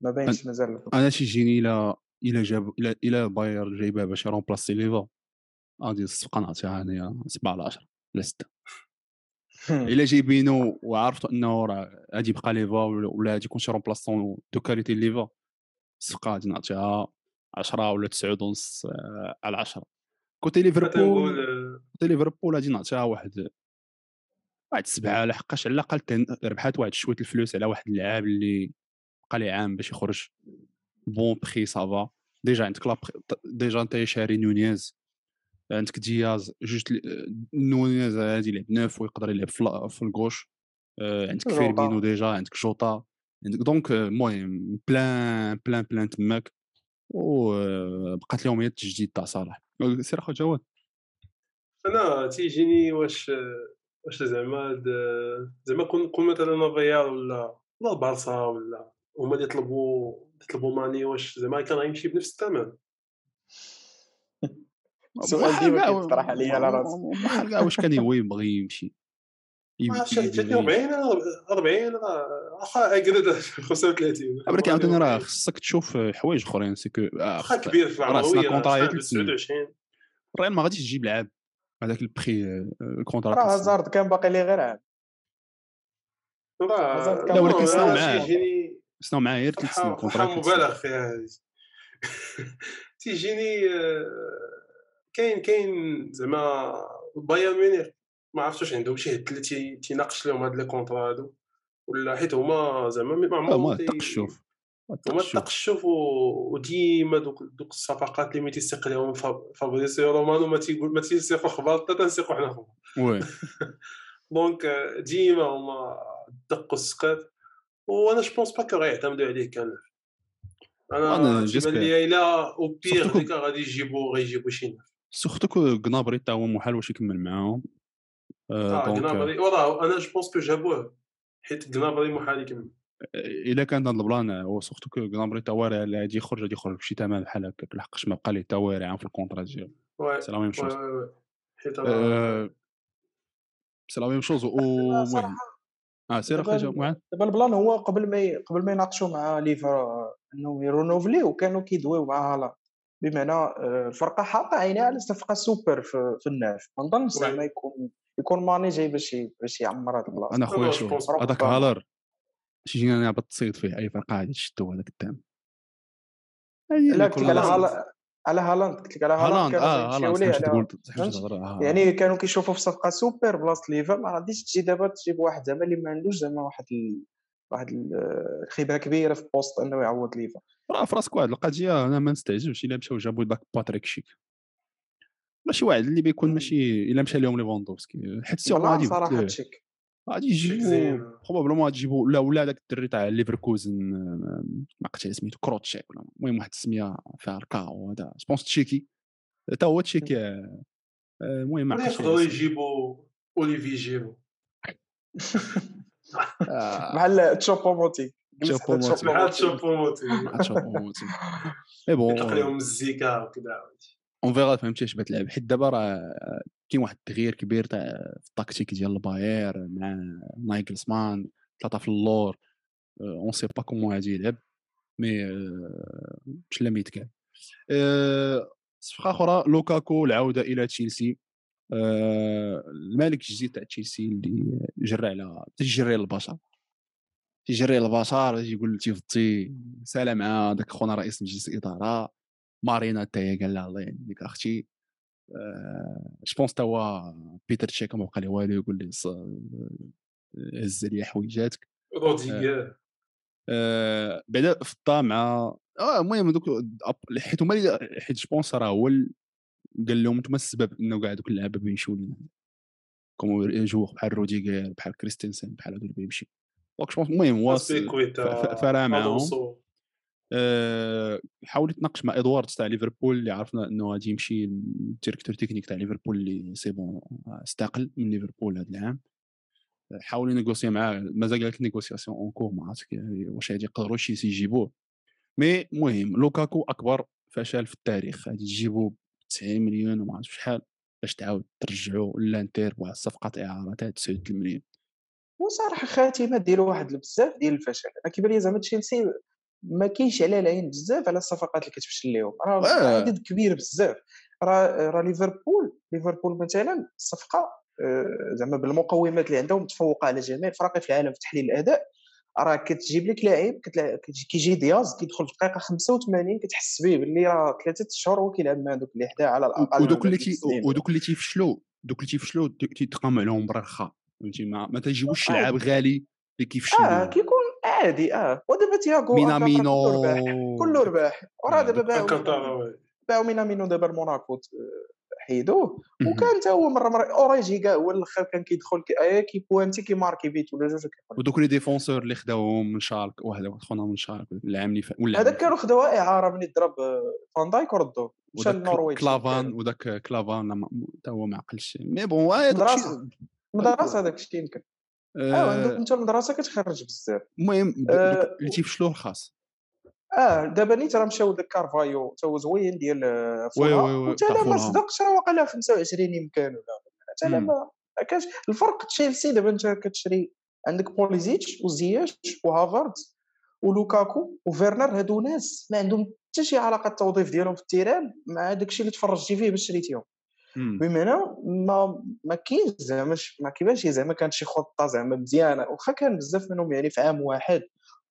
ما باينش مازال. أنا تيجيني إلى إلى جاب إلى البايرن جايبها باش ي remplacer ليفا. غادي الصفقة نعطيها انايا 7 على 10 ولا 6 الا جايبينو وعرفتوا أنه راه غادي يبقى ليفا ولا غادي يكون شي remplaçant de qualité ليفا الصفقه غادي نعطيها 10 ولا 9 ونص آه، على 10 côté ليفربول côté ليفربول غادي نعطيها واحد واحد سبعة لحقاش على الأقل ربحات واحد شوية الفلوس على واحد اللاعب اللي بقى لي عام باش يخرج. bon prix ça va déjà عندك déjà انت شاري نونيز عندك دياز جوج نونيز هادي يلعب neuf ويقدر يلعب في ال gauche آه، عندك فيرمينو déjà عندك جوطا عندك donc المهم plan plan plan تماك. وبقات لهم هي التجديد تاع صلاح. سير أخو جواد. أنا تيجيني واش واش زعما زعما كون مثلا الريال ولا ولا البارسا ولا هما اللي يطلبوا يطلبوا ماني واش زعما كان غيمشي بنفس الثمن. السؤال ديما كيطرح عليا على راسي. بحال كاع واش كان هو يبغي يمشي. 40 40 واخا أقرد 35 ولكن عاوتاني راه خصك تشوف حوايج أخرين c'est que واخا كبير في العمر contrat 29 الريال ما غاديش تجيب لعاب هذاك ال prix ال contrat راه هازارد كان باقي لي غير عام. لا ولكن سناو معاه. سناو معاه غير ثلاث سنين contrat مبالغ فيها تيجيني كاين كاين زعما بايرن ميونخ ما عرفتش واش عندهم شي هد اللي تيناقش لهم هاد لي كونترا هادو ولا حيت هما زعما ما عمرهم التقشف هما التقشف وديما دوك دوك الصفقات اللي ما تيسيق لهم فابريسيو رومانو ما تيقول ما تيسيقوا خبار حتى تنسيقوا حنا خبار وي. دونك ديما هما دقوا السقات وأنا جو بونس با كو غيعتمدوا عليه كان. أنا تيبان لي إلا أو بيغ غادي يجيبوا غيجيبوا شي ناس surtout que كنابري تا هو محال واش يكمل معاهم. آه كنابري وراه أنا je pense que جابوه حيت كنابري محال يكمل. الا كان هذا البلان هو surtout que كنابري تا هو غادي يخرج غادي يخرج بشي ثمن بحال هكاك لحقاش ما بقى ليه تا عام في ال contrat ديالو. c'est la même chose حيت c'est la même chose المهم. آه سير أخي معاذ دابا ال plan هو قبل ما قبل ما يناقشوا مع ليفر انهم ي renouveler وكانوا كيدويو مع هالاند بمعنى آه، الفرقه حاطه عينيها على صفقة سوبر في, في ال neuf ما نظنش زعما يكون يكون ماني جاي باش باش يعمر هذا البلاصة. أنا خويا شوف هذاك هالر شي جينا نعبط تصيد فيه أي فرقة غادي تشدو هذاك الدعم لا قلت لك على على هالاند قلت لك على هالاند آه هالاند آه. يعني كانوا كيشوفوا في صفقة سوبر بلاصة ليفا ما غاديش تجي دابا تجيب واحد زعما اللي ما عندوش زعما واحد. واحد الخبره كبيرة في poste إنه يعوض ليفا. راه في راسك واحد القضية أنا ما نستعجبش إلا مشاو جابوا داك باتريك شيك. ماشي واحد اللي بيكون ماشي إلا مشى لهم ليفاندوفسكي. حيت سي غادي صراحة غادي يجيبوا probablement غادي يجيبوا لا ولا داك الدري تاع ليفركوزن ما عرفتش سميتو كروتشيك ولا المهم واحد السمية فيها ركاو هذا سبونس تشيكي. حتى هو تشيكي آه، المهم ما عرفتش يقدروا يجيبوا أوليفي جيرو بحال تشوبوموتي. تشوبوموتي. بحال تشوبوموتي. تشوبوموتي. mais bon يطلق لهم الزيكا وكذا. on verra فهمتي اش بتلعب حيت دابا راه كاين واحد التغيير كبير تاع في التكتيك ديال الباير مع نايكلسمان ثلاثة في اللور. on sait pas comment غادي يلعب mais مش لا ميت كان صفقة أخرى لوكاكو العودة إلى تشيلسي. المالك الجديد تاع تشيلسي اللي جرى على تجري البشر تيجري البشر يقول تيفضي سلام مع داك خونا رئيس مجلس الاداره مارينا حتى هي قال لها الله يعينك أختي. je pense توا بيتر تشيك ما بقى لي والو يقول لي هز لي حويجاتك. آه بعدا الطامعة آه المهم دوك حيت هما حيت je pense راه هو قال لهم أنتم السبب انه كاع دوك اللعابه بيمشيو لنا comme joueurs بحال روديغر بحال كريستنسن بحال هادو اللي بيمشي. donc je المهم هو فرا معاهم أه حاول يتناقش مع ادوارد تاع ليفربول اللي عرفنا إنه غادي يمشي ال directeur technique تاع ليفربول اللي c'est bon استقل من ليفربول هذا العام. حاول ي négocier معاه. مازال قالت négociations en cours ما واش غادي يقدروا شي يجيبوه. mais المهم لوكاكو أكبر فشل في التاريخ. غادي تجيبوا 90 مليون وما عرفتش شحال باش تعاود ترجعوا لانتر بواحد الصفقة إعارة تاع 39 مليون. وصراحة خاتمه ديال واحد بزاف ديال الفشل. أنا كيبان لي زعما تشيلسي ما كاينش على العين بزاف على الصفقات اللي كتفشل لهم راه. عدد كبير بزاف. راه راه ليفربول ليفربول مثلا الصفقه آه، زعما بالمقومات اللي عندهم متفوقة على جميع الفرق في العالم في تحليل الأداء. راه كتجيب لك لاعب كيجي دياز كيدخل في الدقيقه 85 كتحس به باللي راه ثلاثة اشهر هو كيلعب مع دوك اللي حداه على الاقل ودوك اللي. ودوك اللي تيفشلوا دوك اللي تيفشلوا تيتقام عليهم برخا فهمتي ما ما تيجيبوش آه. لعاب غالي اللي كيفشلوا آه كيكون عادي آه ودابا تياغو مينامينو كله رباح كله رباح وراه آه، دابا باعوا. باعوا مينامينو دابا لموناكو حيدوه. وكان حتى هو مرة مرة اوريجي كاع هو الآخر كان كيدخل كي ايا كي pointer كي marquer بيت ولا جوج. ودوك لي ديفونسور اللي خداوهم من شارك واحد خونا من شارك العام اللي فات ولا هذاك اللي كانوا خدوها إعارة من ضرب فان دايك وردوه مشى للنرويج كلافان وداك كلافان حتى هو ما عقلش. مي بون مدرسة. مدرسة هذاك الشيء يمكن. آه عندك أنت المدرسة كتخرج بزاف. المهم د- آه، اللي تيفشلوا الخاص آه دابا نيت راه مشاو داك كارفايو تا هو زوين ديال آه، وتا تاع لا ما. صدقش راه واقيلا 25 يمكن ولا حتى لا. ما كانش الفرق تشيلسي دابا انت كتشري عندك بوليزيتش وزياش وهافارد ولوكاكو وفيرنر هادو ناس ما عندهم حتى شي علاقة التوظيف ديالهم في ال terrain مع داك الشيء اللي تفرجتي فيه باش شريتيهم. بمعنى ما ما كاينش زعما ما كيبانش زعما كانت شي خطة زعما مزيانة واخا كان بزاف منهم يعني في عام واحد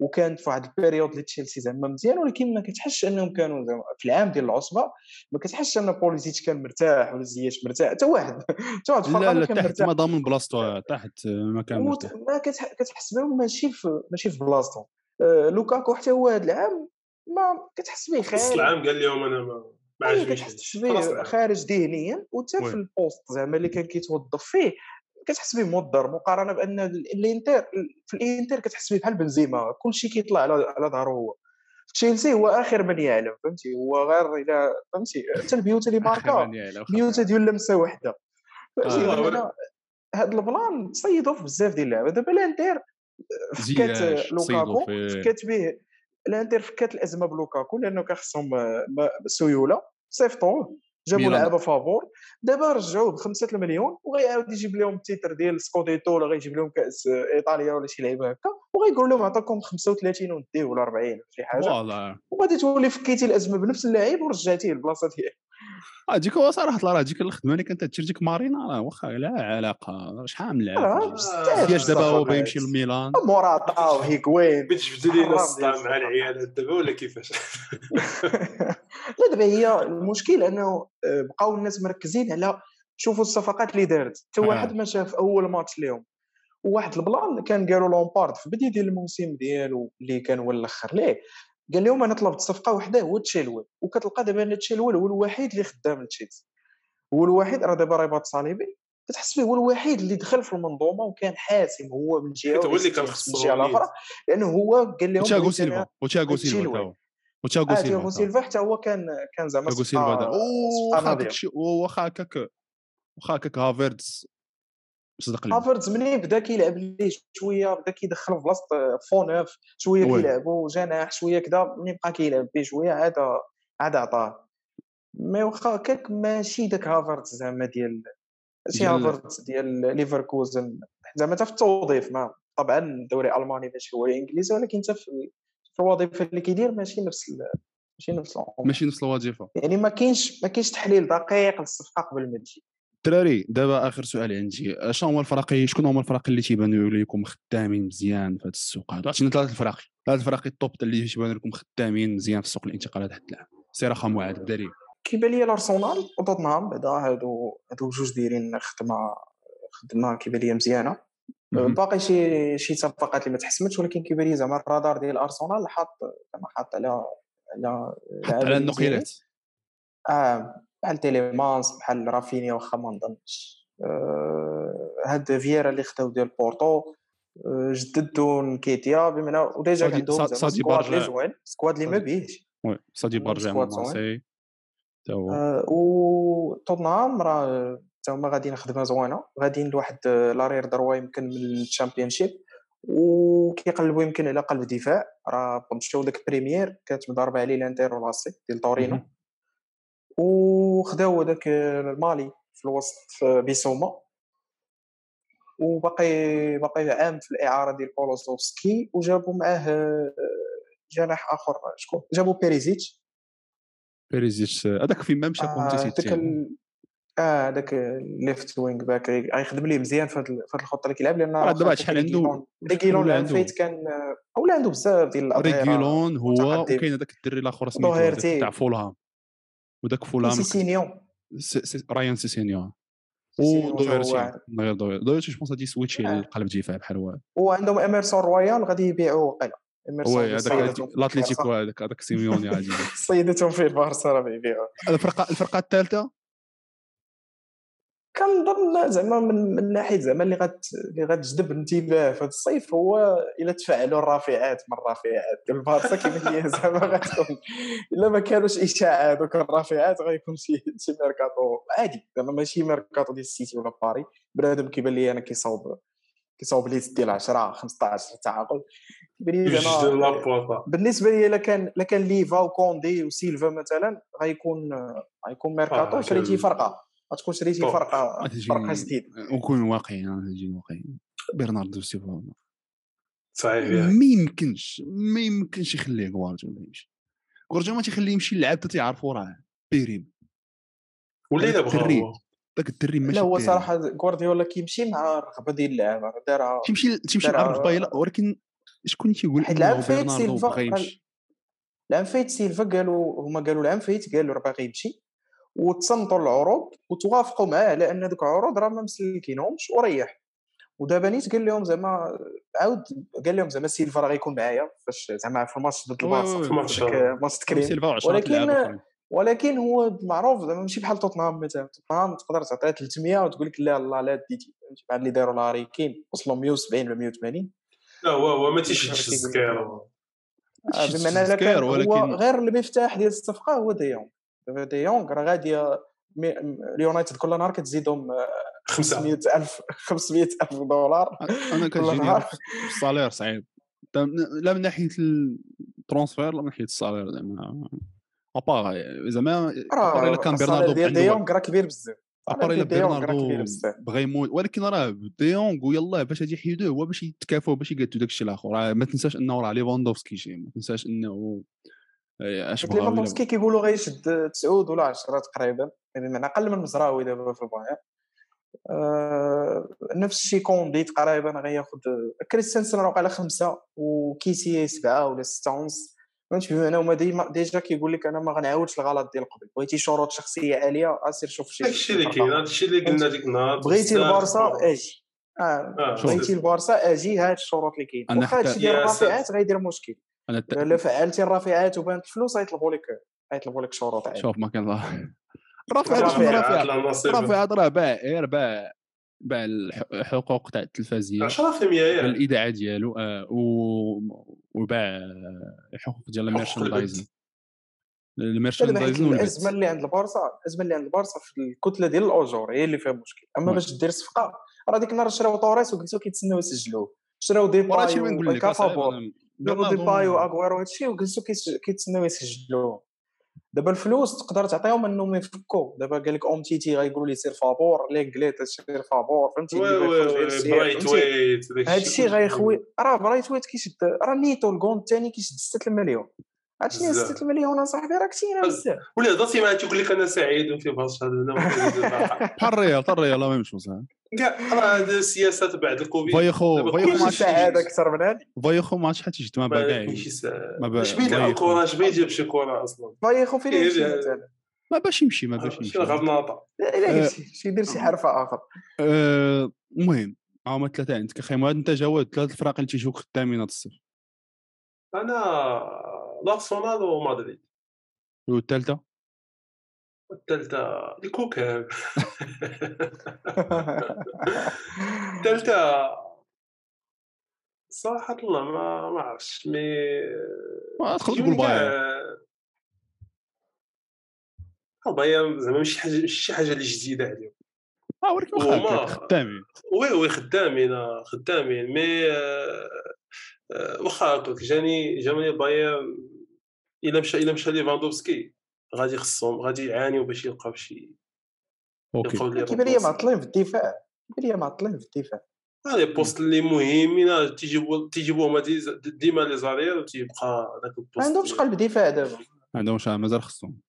وكانت في واحد ال période اللي تشيلسي زعما مزيان ولكن ما كتحسش أنهم كانوا زعما في العام ديال العصبة ما كتحسش أن بوليزيتش كان مرتاح ولا زياش مرتاح حتى واحد. حتى واحد لا لا تحت ما ضامن بلاصتو تحت ما كان مرتاح. ما كتح- كتحس بهم ماشي في ماشي في بلاصتهم آه، لوكاكو حتى هو هذا العام ما كتحس به نص خايب العام قال لهم أنا ما ما أي عجبنيش. كتحس به. خارج ذهنيا وحتى. في ال poste زعما اللي كان كيتوظف فيه. كتحس به مضر مقارنة بأن ال- الانتر في الإنتر كتحس به بحال بنزيما كلشي كيطلع على على ظهره هو تشيلسي هو آخر من يعلم فهمتي؟ هو غير إلى فهمتي؟ حتى البيوت اللي marqué. بيوت ديال لمسه فهمتي؟ آه. هاد ال plan تصيدوا في بزاف ديال اللعبة. دابا الإنتر فكات لوكاكو. فكات به الإنتر فكات الأزمة بلوكاكو لأنه كان خصهم آه، سيولة. صيفطوه. جابوا. لعابه faveur. دابا رجعوه بخمسة المليون وغيعاود يجيب لهم ال titre ديال سكوديتو ولا غيجيب لهم كأس إيطاليا ولا شي لعيبة هكا وغيقول لهم عطاكم 35 ونديه ولا 40 ولا شي حاجة. وغادي تولي فكيتي الأزمة بنفس اللاعب ورجعتيه للبلاصه ديالو. هذيك هو صراحة راه ديك الخدمه اللي كانت تشري ديك مارينا راه واخا لا علاقة شحال من لعب بزاف كياش دابا هو. بيمشي لميلان. موراتا وهيكوين بتجبدوا لينا الصداع مع العيالات دابا ولا كيفاش؟ لا دابا هي المشكل انه آه، بقاو الناس مركزين على شوفوا الصفقات اللي دارت. حتى آه. واحد ما شاف أول ماتش ليهم. وواحد ال plan كان قالوا لامبارد في البدايه ديال الموسم ديالو اللي كان هو الأخر. ليه؟ قال لهم أنا طلبت صفقة وحدة هو تشيلويل وكتلقى دابا أن تشيلويل هو الوحيد اللي خدام لتشيلسي هو الوحيد راه دابا رباط صليبي. كتحس فيه هو الوحيد اللي دخل في المنظومة وكان حاسم هو من جهة هو اللي كان خصو من الجهه الأخرى. لأنه هو قال لهم وتياغو بغيت سيلفا هادشي سيلفا وتياغو آه سيلفا هو. سيلفا حتى هو كان كان زعما تياغو سيلفا واخا. هكاك واخا هكاك هافيردز صدق لي هافرتز منين بدا كيلعب ليه؟ شوية بدا كيدخل في بلاصة فيرنر شوية oui. كيلعبوا جناح شوية كذا منين بقى كيلعب به شوية؟ عاد عاد عطاه. mais واخا هكاك ماشي داك هافرتز زعما ديال ماشي هافرتز ديال ليفركوزن. زعما حتى في التوظيف ما طبعا الدوري الألماني ماشي هو الإنجليزي ولكن حتى في الوظيفة اللي كيدير ماشي نفس ماشي نفس العمر ماشي نفس الوظيفة. يعني ما كاينش ما كاينش تحليل دقيق للصفقة قبل ما تجي. الدراري دابا آخر سؤال عندي. شنو هما الفرق؟ شكون هما الفرق اللي تيبانوا لكم خدامين مزيان في هذا السوق هذا؟ عطينا ثلاث الفرق؟ ثلاث الفرق ال top اللي تيبانوا لكم خدامين مزيان في سوق الانتقالات حتى الان c'est رقم واحد بدري كيبان لي الأرسنال وتوتنهام بعدا هادو هادو جوج دايرين خدمة خدمة كيبان لي مزيانة. باقي شي شي صفقات اللي ما تحسمتش ولكن كيبان لي زعما الرادار ديال ارسنال حاط زعما حاط على على على. النقيلات. آه بحال تيليمانس بحال رافينيا واخا ما نظنش. آه، هاد فييرا اللي خداو ديال بورتو آه، جددوا نكيتيا بمعنى وديجا عندهم squad برجع. زوين squad اللي ما بيهش. oui ça dit عندهم برجع. مارسي تا هو. آه، وتوتنهام راه تا هما غاديين خدمه زوينة. غاديين لواحد آه، l'arrière droit يمكن من ال Championship. وكيقلبوا يمكن على قلب دفاع. راه مشاو داك بريمير كانت مضاربه عليه الانتر ولاسي ديال تورينو. وخداو آه، المالي في الوسط بيسوما. وباقي باقي عام في الإعارة ديال كولوسيفسكي وجابوا معاه آه، جناح آخر. شكون؟ جابوا بيريزيتش. بيريزيتش هذاك فين ما مشى آه، آه داك ليفت وينغ باك غيخدم ليه مزيان في هاد الخطة اللي كيلعب لأن راه دابا شحال عنده- ريغيلون- ولا العام؟ فايت كان آه، اولا عنده بزاف ديال الاظهره ريغيلون هو. وكاين هذاك الدري الآخر سميتو. هذاك تاع فولهام. وداك فولهام سيسينيون رايان سيسينيو سيسينيون ودويرتي غير دويرتي دويرتي جو بونس غادي سويتشي آه. لقلب دفاع بحال هو وعندهم اميرسون رويال غادي يبيعوه وقيلا اميرسون وي هذاك البارسا. هذاك هذاك سيميوني غادي صيدتهم في البارسا راه يبيعوه الفرقه الفرقه الثالثه كنظن زعما من, من ناحية زعما اللي غت اللي غتجذب الانتباه في هذا الصيف هو إلا تفاعلوا الرافعات من الرافعات؟ ديال البارسا كيبان لي زعما غتكون؟ إلا ما كانوش إشاعات دوك الرافعات غيكون شي شي ميركاتو عادي زعما ماشي ميركاتو ديال السيتي ولا باري بنادم كيبان لي أنا كيصاوب كيصاوب liste ديال 10 15 تعاقد كيبان لي يجدد زعما لابورتا بالنسبة لي إلا كان إلا كان ليفا وكوندي وسيلفا مثلا غيكون غيكون ميركاتو آه، شريتي فرقة. غتكون شريتي. فرقة فرقة جديدة. ونكون واقعيين غنجي واقعيين. برناردو سيلفا. صحيح. ما يمكنش ما يمكنش يخليه غوارديولا يمشي. غوارديولا ما تيخليه يمشي اللعاب حتى تيعرفوا راه بيريم ولا الا بغا داك الدري ماشي لا هو. صراحة غوارديولا كيمشي مع الرغبه ديال اللاعب راه دارها تيمشي تيمشي مع الرغبه ولكن شكون تيقول حيت إنه العام فايت سيلفا العام فايت سيلفا قالوا هما قالوا العام فايت قالوا راه باغي يمشي. وتصنتوا العروض وتوافقوا معاه على ان دوك العروض راه ما مسلكينهمش وريح. ودابا نيت قال لهم زعما عاود قال لهم زعما سيلفا راه غيكون معايا فاش زعما في الماتش ضد البارسا ماتش تكريم. ولكن- ولكن هو معروف زعما ماشي بحال توتنهام مثلا. توتنهام تقدر تعطيه 300 وتقول لك لا الله لا ديتي. فهمتي؟ بحال اللي داروا لهاري كين وصلوا 170 ولا 180 لا هو هو ما تيشدش السكير. هو. آه، لا كان تذكير، هو غير المفتاح ديال الصفقة هو ديونغ دابا ديونغ راه غادي اليونايتد كل نهار كتزيدهم آه، خمسة 500000 500000 دولار أنا كل كتجيني نهار. ال salaire صعيب. لا من ناحية ال transfert لا من ناحية ال salaire زعما à part زعما à part إلا كان برناردو ديال عنده ديونغ راه كبير بزاف. à part إلا برناردو كبير بزاف. بغى يموت ولكن راه ديونغ ويلاه باش غادي يحيدوه هو باش يتكافوا باش يقادوا داك الشيء الآخر ما تنساش أنه راه ليفاندوفسكي شي ما تنساش أنه آه، اش حيت بغاو ليفاندوفسكي كيقولوا غيشد 9 ولا 10 تقريبا يعني بمعنى أقل من مزراوي دابا في البايرن آه، نفس الشيء كوندي تقريبا غياخذ كريستنسن راه على خمسة وكيسي سبعة ولا ستة ونص. فهمتي بمعنى هما ديما ديجا كيقول لك أنا ما غنعاودش الغلط ديال قبل. بغيتي شروط شخصية عالية أسير شوف شي داكشي اللي كاين هادشي اللي قلنا ديك النهار بغيتي البارسا. أجي. آه آه، بغيتي البارسا أجي هاد الشروط اللي كاين. واخا هادشي ديال يا الرافعات غيدير مشكل. أنا الت- الا فعلتي الرافعات وبانت الفلوس غيطلبوا لك غيطلبوا لك شروط عاليه شوف ما كان نصيب رافع راه باع باع باع الح- الحقوق تاع التلفازيه 10% ياك الاذاعه ديالو آه، و- وباع الحقوق ديال حيت ال merchandising الأزمة اللي عند البارسا الأزمة اللي عند البارسا في الكتلة ديال الأجور هي اللي فيها مشكل. أما. باش دير صفقة راه ديك النهار شراو طوريس وقلتو كيتسناو يسجلوه. شراو نقول لك وكافابور. أنا- ديباي برناردو- واغويرو هادشي وجلسوا كيتسناو يسجلوه دابا الفلوس تقدر تعطيهم انهم يفكوا دابا قال لك أم تي تي غيقولوا لي سير فابور لينجلي تسير فابور؟ فهمتي؟ برايت؟ ويت هادشي. غيخوي. راه برايت ويت كيشد راه نيتو الكون الثاني كيشد 6 مليون هادشي بزاف. 6 مليون اصاحبي راه كثير بس- بزاف. ولا هضرتي معاه تيقول لك أنا سعيد وفي برشا أنا ما. بحال الريال بحال الريال لا ميم شوز كاع راه هاد السياسات بعد الكوفيد. فايخو فايخو ما سعادة أكثر من هادي. فايخو ما عرفتش حتى جد ما باع ما كاع كاينش ساعة. ما با- اش بيه يجيب شي كره أصلا؟ فايخو فين إيه، يمشي لا. ما باش يمشي ما باش شنو يمشي غرناطه آه. يمشي شي يدير شي حرفة آخر. آه، المهم هما ثلاثة عندك. أخي هاد أنت جواد ثلاث الفرق اللي تيجوك خدامين هاد الصيف. أنا لارسونال ومدريد والثالثه الثالثه الكوكب الثالثه صراحة الله ما ما عرفتش mais ما تقدر تقول بايرن بايرن زعما ماشي حاجة ماشي شي حاجة اللي جديدة عليهم. آه ولكن واخا خدامين. oui oui خدامين آه، خدامين. mais آه، آه، واخا هكاك جاني جاني بايرن إلا مشى إلا مشى ليفاندوفسكي. غادي خصهم غادي يعانيو باش يلقاو شي OK. كيبان لي معطلين في الدفاع كيبان لي معطلين في الدفاع. les postes اللي مهمين تيجيبوا تيجيبوهم هادي ديما les arrières وتيبقى داك ال poste ما عندهمش قلب دفاع دابا. ما عندهمش مازال خصهم.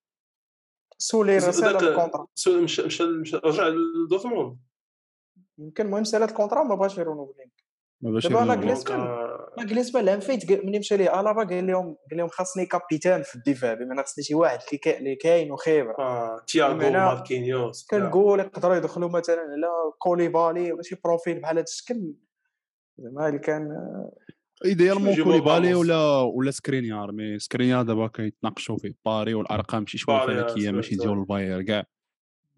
سولي داك- ال contrat. مشى مشى رجع لدورتموند. يمكن المهم سالات ال contrat وما بغاش ي renouveler دابا كان- آه، ما جلس بالهم فايت ملي مشى ليه ألابا قال لهم قال لهم خاصني capitaine في الدفاع بمعنى خاصني شي واحد اللي اللي كاين وخبرة آه، تياغو ماركينيوس كنقول يقدروا يدخلوا مثلا على كوليبالي ولا شي profil بحال هذا الشكل زعما اللي كان idéalement يجيبوا كوليبالي. ولا ولا سكرينيار mais سكرينيار دابا كيتناقشوا فيه باري والأرقام ماشي شوية آه، فلكية ماشي. ديال الباير كاع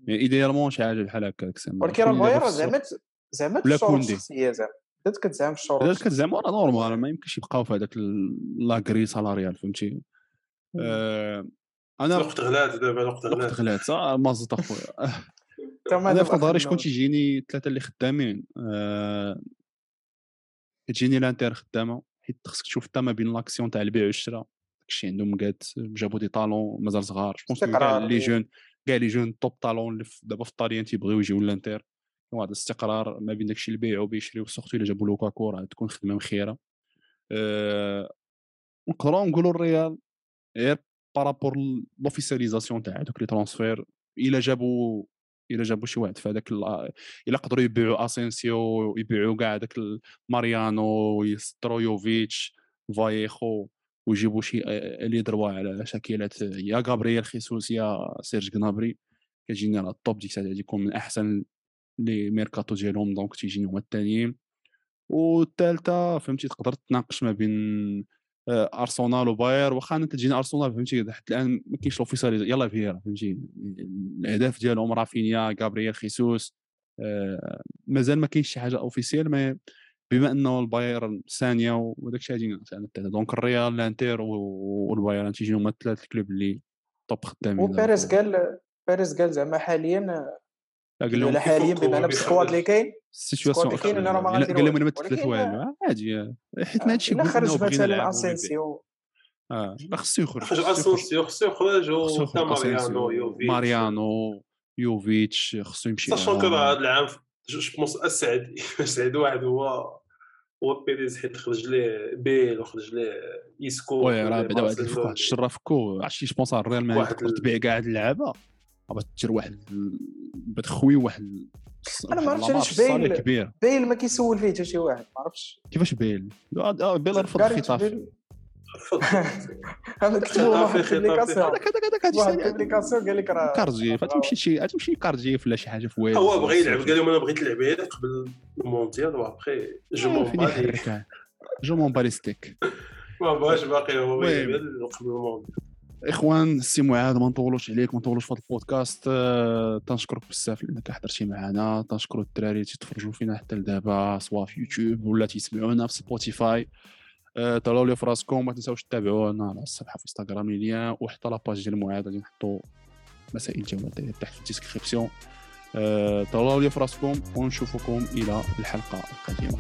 mais idéalement شي حاجة بحال هكاك ولكن الباير. زعما زعما. الشخصية زعما بدات كتزعم الشروط. هذاك كتزعما راه normal ما يمكنش يبقاو في هذاك la grille salariale فهمتي؟ آه، أنا الوقت غلات دابا الوقت وقت غلات. غلات صح؟ مازط أخويا. أنا في نظري شكون تيجيني؟ ثلاثة اللي خدامين. آه، تجيني لانتر خدامة حيت خصك تشوف حتى ما بين l'action تاع البيع والشراء. داكشي عندهم قاد جابوا des talents مازال صغار. jeunes كاع. les jeunes كاع les jeunes top talents اللي دابا في الطاليان تيبغيو يجيو لانتر واحد الاستقرار ما بين داكشي اللي بيعوا بيشريو surtout إلا جابوا لوكاكو راه تكون خدمة مخيرة. أه نقدروا نقولوا الريال غير par rapport l'officialisation تاع هذوك les transferts إلا جابوا إلا جابوا شي واحد. في إلا قدروا يبيعوا اسينسيو يبيعوا كاع داك ماريانو سترويوفيتش فايخو ويجيبوا شي اللي يضربوا على شكلات يا غابرييل خيسوس يا سيرج كنابري كتجيني على ال top ديك الساعة يكون من أحسن les mercatos ديالهم donc تيجيني هما الثانيين والثالثه فهمتي تقدر تناقش ما بين آه، أرسنال وباير. واخا أنا تجيني أرسنال فهمتي حتى الآن ما كاينش l'officiel يلا فيها فهمتي. الأهداف ديالهم رافينيا غابرييل خيسوس آه، مازال ما كاينش شي حاجة officiel ما بما إنه البايرن ثانية وداك الشيء غادي أنا الثالثه donc الريال الإنتر و- والبايرن تيجي هما الثلاث ال clubs اللي top خدامين. وبيريز قال بيريز قال زعما حاليا قال لهم على حاليا بمعنى وبيخرج. بال squad اللي كاين ال situation اللي كاين راه ما قال غندير لهم أنا ما ولكن- والو عادي حيت ما هادشي إلا قلنا خرج مثلا اسينسيو آه خصو يخرج خرج. اسونسيو خصو يخرج يخرج ماريانو يوفيتش. ماريانو يوفيتش خصو يمشي sachant que آه. هذا العام جو بونس اسعد اسعد واحد هو هو بيريز حيت خرج ليه بيل وخرج ليه ايسكو وي راه بعدا واحد مارسيلو. الفك واحد الشره فكو عرفتي جو بونس الريال ال- تبيع كاع هاد اللعابة؟ غادي دير واحد بتخوي واحد أنا ما عرفتش علاش باين- صالي كبير بايل ما كيسول فيه حتى شي واحد ما عرفتش. كيفاش بيل؟ آه، آه، بيل رفض الخطاب. بيل-. أنا كتبوا واحد. البوبليكاسيون هذاك هذاك هذاك واحد ثاني. البوبليكاسيون قال لك راه كارديف غتمشي شي غتمشي كارديف ولا شي حاجة في ويلز هو بغى يلعب قال لهم أنا بغيت نلعب غير قبل المونديال وابخي جو مون بالي je m'en bats les steaks ما بغاش باقي هو قبل المونديال. إخوان السي معاذ ما نطولوش عليك ما نطولوش في هذا البودكاست. آه، تنشكرك بزاف لأنك حضرتي معنا. تنشكروا الدراري اللي تيتفرجوا فينا حتى لدابا سواء في يوتيوب ولا تيسمعونا في سبوتيفاي آه، تهلاو لي في راسكم ما تنساوش تتابعونا على الصفحة في انستغرام ليا وحتى la page ديال معاذ غادي نحطوا مسائل جوله تحت في الديسكريبسيون. آه، تهلاو لي في راسكم ونشوفكم إلى الحلقة القادمة.